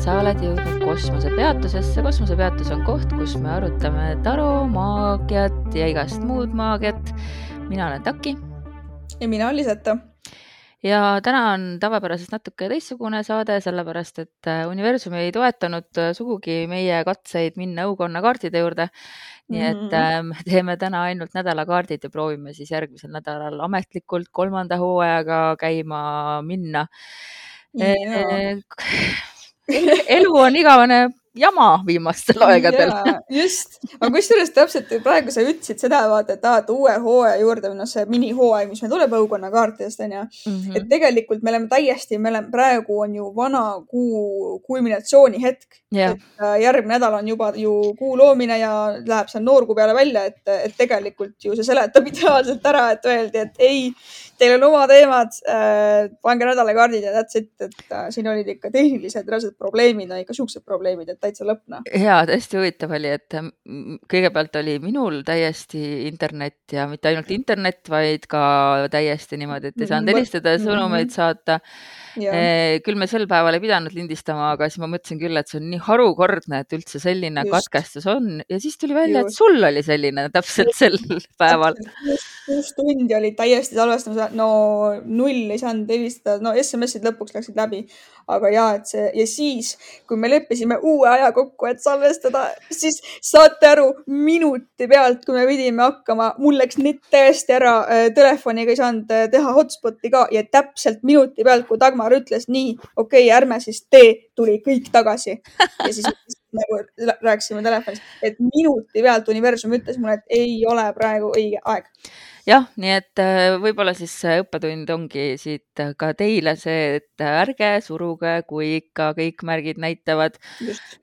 sa oled jõudnud kosmosepeatusesse. kosmosepeatus on koht, kus me arutame taro, maagiat ja igast muud maagiat. mina olen Taki. ja mina olen Liseta. ja täna on tavapärasest natuke teistsugune saade, sellepärast et äh, universum ei toetanud äh, sugugi meie katseid minna õukonna kaardide juurde. nii et mm -hmm. teeme täna ainult nädalakaardid ja proovime siis järgmisel nädalal ametlikult kolmanda hooajaga käima minna elu on igavene jama viimastel aegadel. just, aga kusjuures täpselt praegu sa ütlesid seda, vaata, et et uue hooaja juurde või noh, see minihooaeg, mis meil tuleb õukonna kaartidest onju mm. -hmm. et tegelikult me oleme täiesti, me oleme praegu on ju vana kuu kulminatsiooni hetk yeah.. et äh, järgmine nädal on juba ju kuu loomine ja läheb seal noorkuu peale välja, et, et tegelikult ju see seletab ideaalselt ära, et öeldi, et ei teil on oma teemad äh,, pange nädalakaardid ja that's it, et äh, siin olid ikka tehnilised reaalsed probleemid, no ikka siuksed probleemid, et täitsa lõpp noh. ja hästi huvitav oli, et kõigepealt oli minul täiesti internet ja mitte ainult internet, vaid ka täiesti niimoodi, et ei saanud helistada ja sõnumeid saata. Eh, küll me sel päeval ei pidanud lindistama, aga siis ma mõtlesin küll, et see on nii harukordne, et üldse selline just. katkestus on. Ja siis tuli välja, et sul oli selline täpselt sel päeval. kuus tundi oli täiesti salvestamas, no null ei saanud helistada, no SMS-id lõpuks läksid läbi, aga ja et see ja siis, kui me leppisime uue aja kokku, et salvestada, siis saate aru, minuti pealt, kui me pidime hakkama, mul läks net täiesti ära, äh, telefoniga ei saanud äh, teha hotspot'i ka. Ja täpselt minuti pealt, kui Dagmar ütles nii, okei okay,, ärme siis tee, tuli kõik tagasi. ja siis nagu rääkisime telefonis, et minuti pealt universum ütles mulle, et ei ole praegu õige aeg jah, nii et äh, võib-olla siis õppetund ongi siit ka teile see, et ärge suruge, kui ikka kõik märgid näitavad,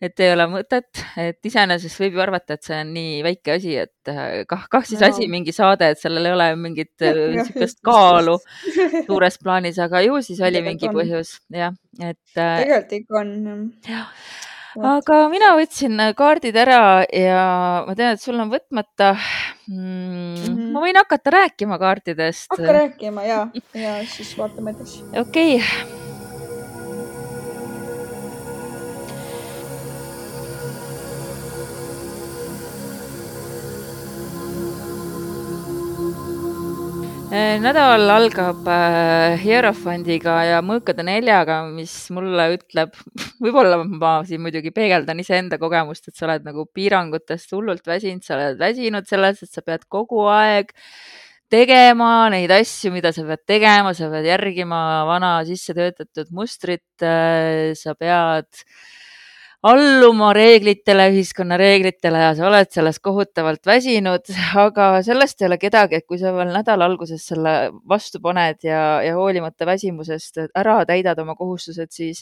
et ei ole mõtet, et iseenesest võib ju arvata, et see on nii väike asi, et äh, kah, kah siis no. asi, mingi saade, et sellel ei ole mingit äh, niisugust kaalu suures plaanis, aga ju siis oli mingi põhjus, jah, et. tegelikult ikka on. jah aga mina võtsin äh, kaardid ära ja ma tean, et sul on võtmata mm,. Mm -hmm. ma võin hakata rääkima kaartidest. hakka rääkima ja, ja siis vaatame edasi. okei okay nädal algab äh, Hierofandiga ja mõõkade neljaga, mis mulle ütleb, võib-olla ma siin muidugi peegeldan iseenda kogemust, et sa oled nagu piirangutest hullult väsinud, sa oled väsinud sellest, et sa pead kogu aeg tegema neid asju, mida sa pead tegema, sa pead järgima vana sisse töötatud mustrit, äh, sa pead äh, alluma reeglitele, ühiskonna reeglitele ja sa oled sellest kohutavalt väsinud, aga sellest ei ole kedagi, et kui sa veel nädala alguses selle vastu paned ja, ja hoolimata väsimusest ära täidad oma kohustused, siis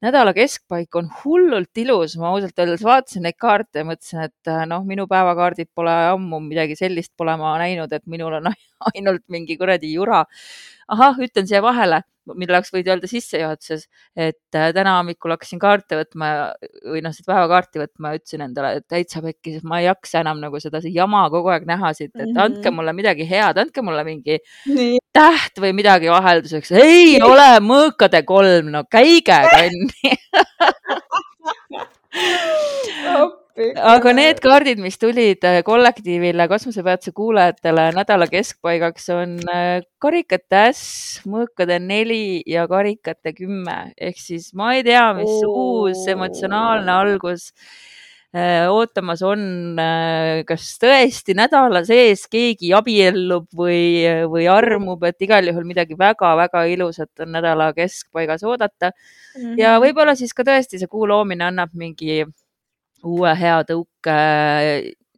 nädala keskpaik on hullult ilus. ma ausalt öeldes vaatasin neid kaarte ja mõtlesin, et noh, minu päevakaardid pole ammu midagi sellist pole ma näinud, et minul on ainult mingi kuradi jura. Ahah, ütlen siia vahele mille oleks võinud öelda sissejuhatuses, et äh, täna hommikul hakkasin kaarte võtma või noh, seda päevakaarti võtma ja ütlesin endale, et täitsa pekki, sest ma ei jaksa enam nagu seda jama kogu aeg näha siit, et andke mhm. mulle midagi head, andke mulle mingi Nii. täht või midagi vahelduseks. ei ole mõõkade kolm, no käige kanni aga need kaardid, mis tulid äh, kollektiivile kosmosepeatuse kuulajatele nädala keskpaigaks, on äh, karikate äss, mõõkade neli ja karikate kümme ehk siis ma ei tea, mis oh. uus emotsionaalne algus äh, ootamas on, kas tõesti nädala sees keegi abiellub või, või armub, et igal juhul midagi väga-väga ilusat on nädala keskpaigas oodata mm. -hmm. ja võib-olla siis ka tõesti see kuu loomine annab mingi uue hea tõuke.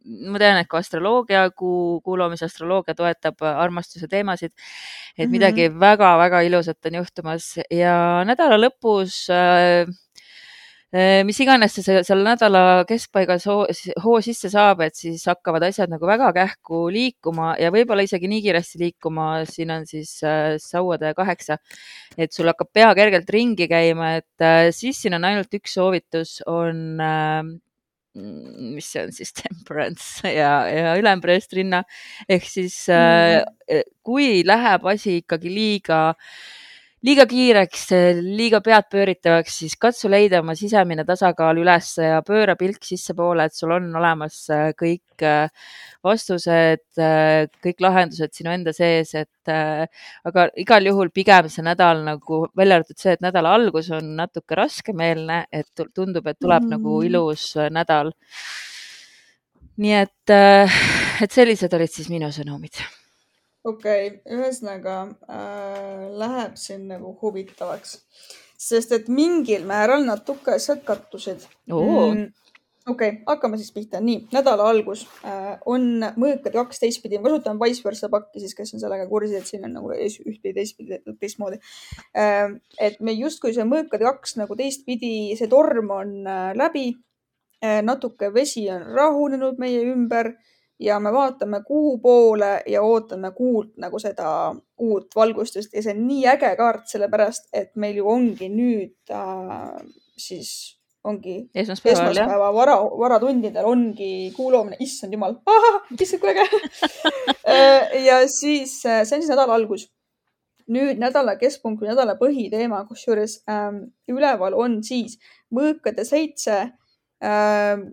ma tean, et ka astroloogia, kuu, kuu loomise astroloogia toetab armastuse teemasid, et midagi väga-väga mm -hmm. ilusat on juhtumas ja nädala lõpus äh, äh mis iganes see seal nädala keskpaigas hoo, hoo sisse saab, et siis hakkavad asjad nagu väga kähku liikuma ja võib-olla isegi nii kiiresti liikuma, siin on siis äh, sauade kaheksa, et sul hakkab pea kergelt ringi käima, et äh, siis siin on ainult üks soovitus, on äh, mis see on siis temperance ja, ja ülempreestrinna ehk siis mm. äh, kui läheb asi ikkagi liiga, liiga kiireks, liiga peadpööritavaks, siis katsu leida oma sisemine tasakaal üles ja pööra pilk sissepoole, et sul on olemas äh, kõik äh, vastused, äh, kõik lahendused sinu enda sees, et aga igal juhul pigem see nädal nagu, välja arvatud see, et nädala algus on natuke raskemeelne, et tundub, et tuleb mm. nagu ilus nädal. nii et, et sellised olid siis minu sõnumid okei okay,, ühesõnaga äh, läheb siin nagu huvitavaks, sest et mingil määral natuke asjad kattusid. Mm, okei okay,, hakkame siis pihta. nii, nädala algus äh, on mõõkad kaks teistpidi, ma kasutan vice versa pakki siis, kes on sellega kursis, et siin on nagu ühtpidi, teistpidi, teistmoodi äh,. et me justkui see mõõkad kaks nagu teistpidi, see torm on äh, läbi äh,. natuke vesi on rahunenud meie ümber ja me vaatame kuu poole ja ootame kuult nagu seda uut valgustust. Ja see on nii äge kaart, sellepärast et meil ju ongi nüüd äh, siis ongi esmaspäeval, esmaspäeva vara, varatundidel ongi kuulamine, issand jumal, issand kui äge ja siis äh, see on siis nädala algus. nüüd nädala keskpunkt või nädala põhiteema, kusjuures ähm, üleval on siis mõõkade seitse ähm,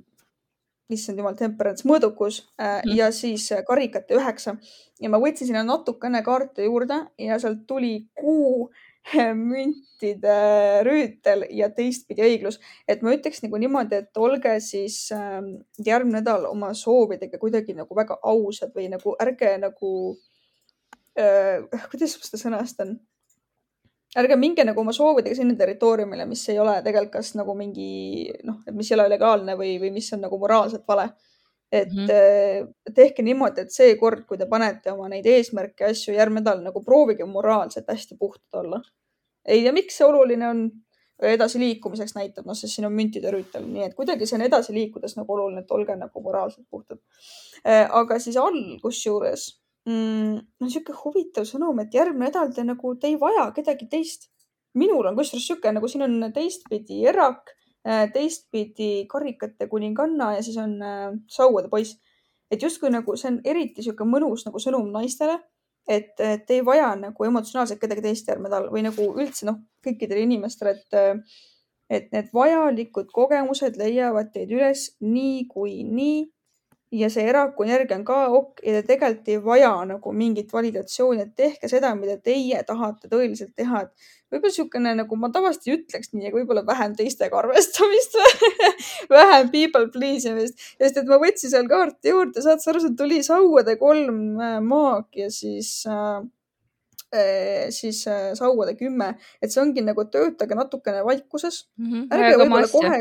issand jumal, temperance mõõdukus äh, mm. ja siis äh, karikate üheksa. Ja ma võtsin sinna natukene kaarte juurde ja sealt tuli kuu müntide rüütel ja teistpidi õiglus, et ma ütleks nagu niimoodi, et olge siis äh, järgmine nädal oma soovidega kuidagi nagu väga ausad või nagu ärge nagu äh,, kuidas ma seda sõnastan ärge minge nagu oma soovidega sinna territooriumile, mis ei ole tegelikult kas nagu mingi noh, et mis ei ole legaalne või, või mis on nagu moraalselt vale. et mm -hmm. tehke niimoodi, et seekord, kui te panete oma neid eesmärke ja asju järgmine nädal nagu proovige moraalselt hästi puhtad olla. ei tea, miks see oluline on edasiliikumiseks näitab, noh, sest siin on müntide rüütel, nii et kuidagi see on edasi liikudes nagu oluline, et olge nagu moraalselt puhtad. Äh, aga siis all, kusjuures mm,. no sihuke huvitav sõnum, et järgmine nädal te nagu, te ei vaja kedagi teist. minul on kusjuures sihuke nagu siin on teistpidi erak, äh, teistpidi karikate kuninganna ja siis on äh, sauade poiss. et justkui nagu see on eriti sihuke mõnus nagu sõnum naistele, et te ei vaja nagu emotsionaalselt kedagi teist järgmine nädal või nagu üldse noh, kõikidele inimestele, et äh, et need vajalikud kogemused leiavad teid üles niikuinii ja see eraku energia on ka ok ja te tegelikult ei vaja nagu mingit validatsiooni, et tehke seda, mida teie tahate tõeliselt teha, et võib-olla niisugune nagu ma tavaliselt ei ütleks nii, aga võib-olla vähem teistega arvestamist vähem people please imist, sest et ma võtsin seal kaarti juurde, saad sa aru, seal tuli sauade kolm äh, maag ja siis äh siis äh, sauade kümme, et see ongi nagu töötage natukene vaikuses mm. -hmm. ärge võib-olla kohe,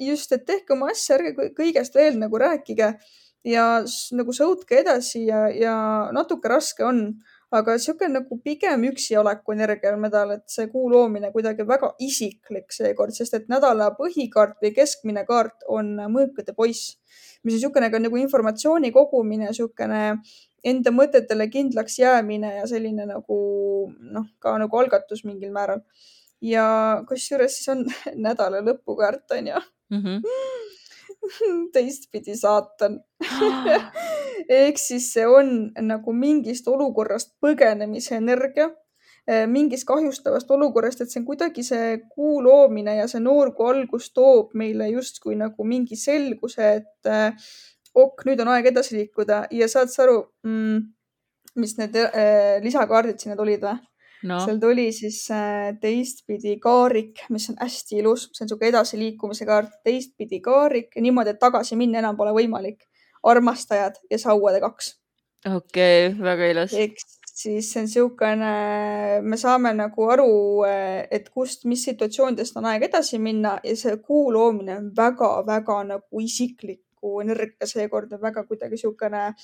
just, et tehke oma asja, ärge kõigest veel nagu rääkige ja nagu sõutke edasi ja, ja natuke raske on, aga sihuke nagu pigem üksi oleku energiamedal, et see kuu loomine kuidagi väga isiklik seekord, sest et nädala põhikaart või keskmine kaart on mõõkade poiss, mis on niisugune ka nagu informatsiooni kogumine, niisugune enda mõtetele kindlaks jäämine ja selline nagu noh, ka nagu algatus mingil määral. ja kusjuures siis on nädala lõpukaart on ju mm. -hmm teistpidi saatan ehk siis see on nagu mingist olukorrast põgenemise energia, eh, mingist kahjustavast olukorrast, et see on kuidagi see kuu loomine ja see noorkuu algus toob meile justkui nagu mingi selguse, et eh, ok, nüüd on aeg edasi liikuda ja saad sa aru mm,, mis need äh, lisakaardid sinna tulid või? no.. seal tuli siis äh, teistpidi kaarik, mis on hästi ilus, see on niisugune edasiliikumise kaart, teistpidi kaarik niimoodi, et tagasi minna enam pole võimalik. armastajad ja sauade kaks. okei okay,, väga ilus. ehk siis see on niisugune, me saame nagu aru, äh, et kust, mis situatsioonidest on aeg edasi minna ja see kuu loomine on väga-väga nagu isikliku energia seekord on väga kuidagi niisugune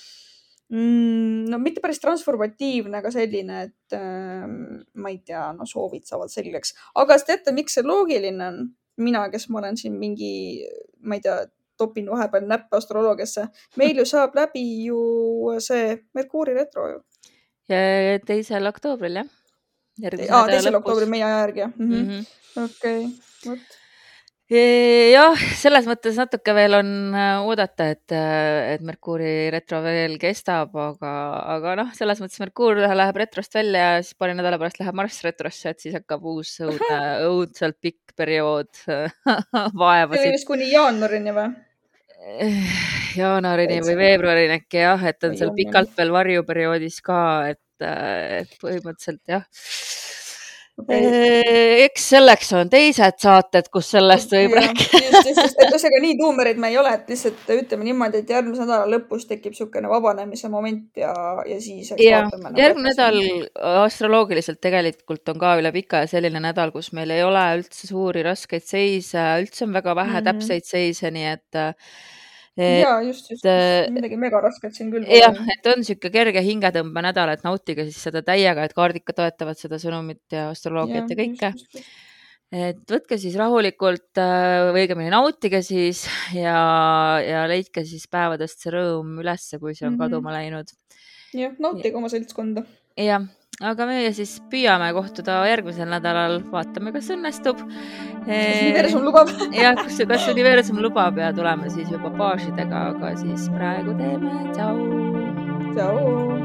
mm,? no mitte päris transformatiivne, aga selline, et äh, ma ei tea, no soovid saavad selgeks. aga kas teate, miks see loogiline on? mina, kes ma olen siin mingi, ma ei tea, topin vahepeal näppe astroloogiasse. meil ju saab läbi ju see Merkuuri retro ju. teisel oktoobril jah? teisel oktoobril meie aja järgi jah mm -hmm.? okei vot jah, selles mõttes natuke veel on äh, oodata, et, äh, et Merkuuri retro veel kestab, aga, aga noh, selles mõttes Merkuur läheb retrost välja ja siis paari nädala pärast läheb Marss retrosse, et siis hakkab uus õudne, õudselt pikk periood vaevasid. see oli vist kuni jaanuarini või? jaanuarini või veebruarini äkki jah, et on seal pikalt veel varjuperioodis ka, et, et põhimõtteliselt jah okay.. eks selleks on teised saated, kus sellest võib rääkida. just, just, just, et ühesõnaga nii tuumerid me ei ole, et lihtsalt ütleme niimoodi, et järgmise nädala lõpus tekib niisugune vabanemise moment ja, ja siis. ja, nagu järgmine nädal astroloogiliselt tegelikult on ka üle pika selline nädal, kus meil ei ole üldse suuri raskeid seise, üldse on väga vähe mm -hmm. täpseid seise, nii et ja just, just, just midagi mega rasket siin küll. jah, et on niisugune kerge hingetõmbenädal, et nautige siis seda täiega, et kaardid ka toetavad seda sõnumit ja astroloogiat ja, ja kõike. et võtke siis rahulikult äh, või õigemini nautige siis ja, ja leidke siis päevadest see rõõm ülesse, kui see on mm -hmm. kaduma läinud. jah, nautige oma seltskonda. jah aga meie siis püüame kohtuda järgmisel nädalal, vaatame, kas õnnestub. kas universum lubab jah, kas, kas universum lubab ja tuleme siis juba baažidega, aga siis praegu teeme tšau. tšau.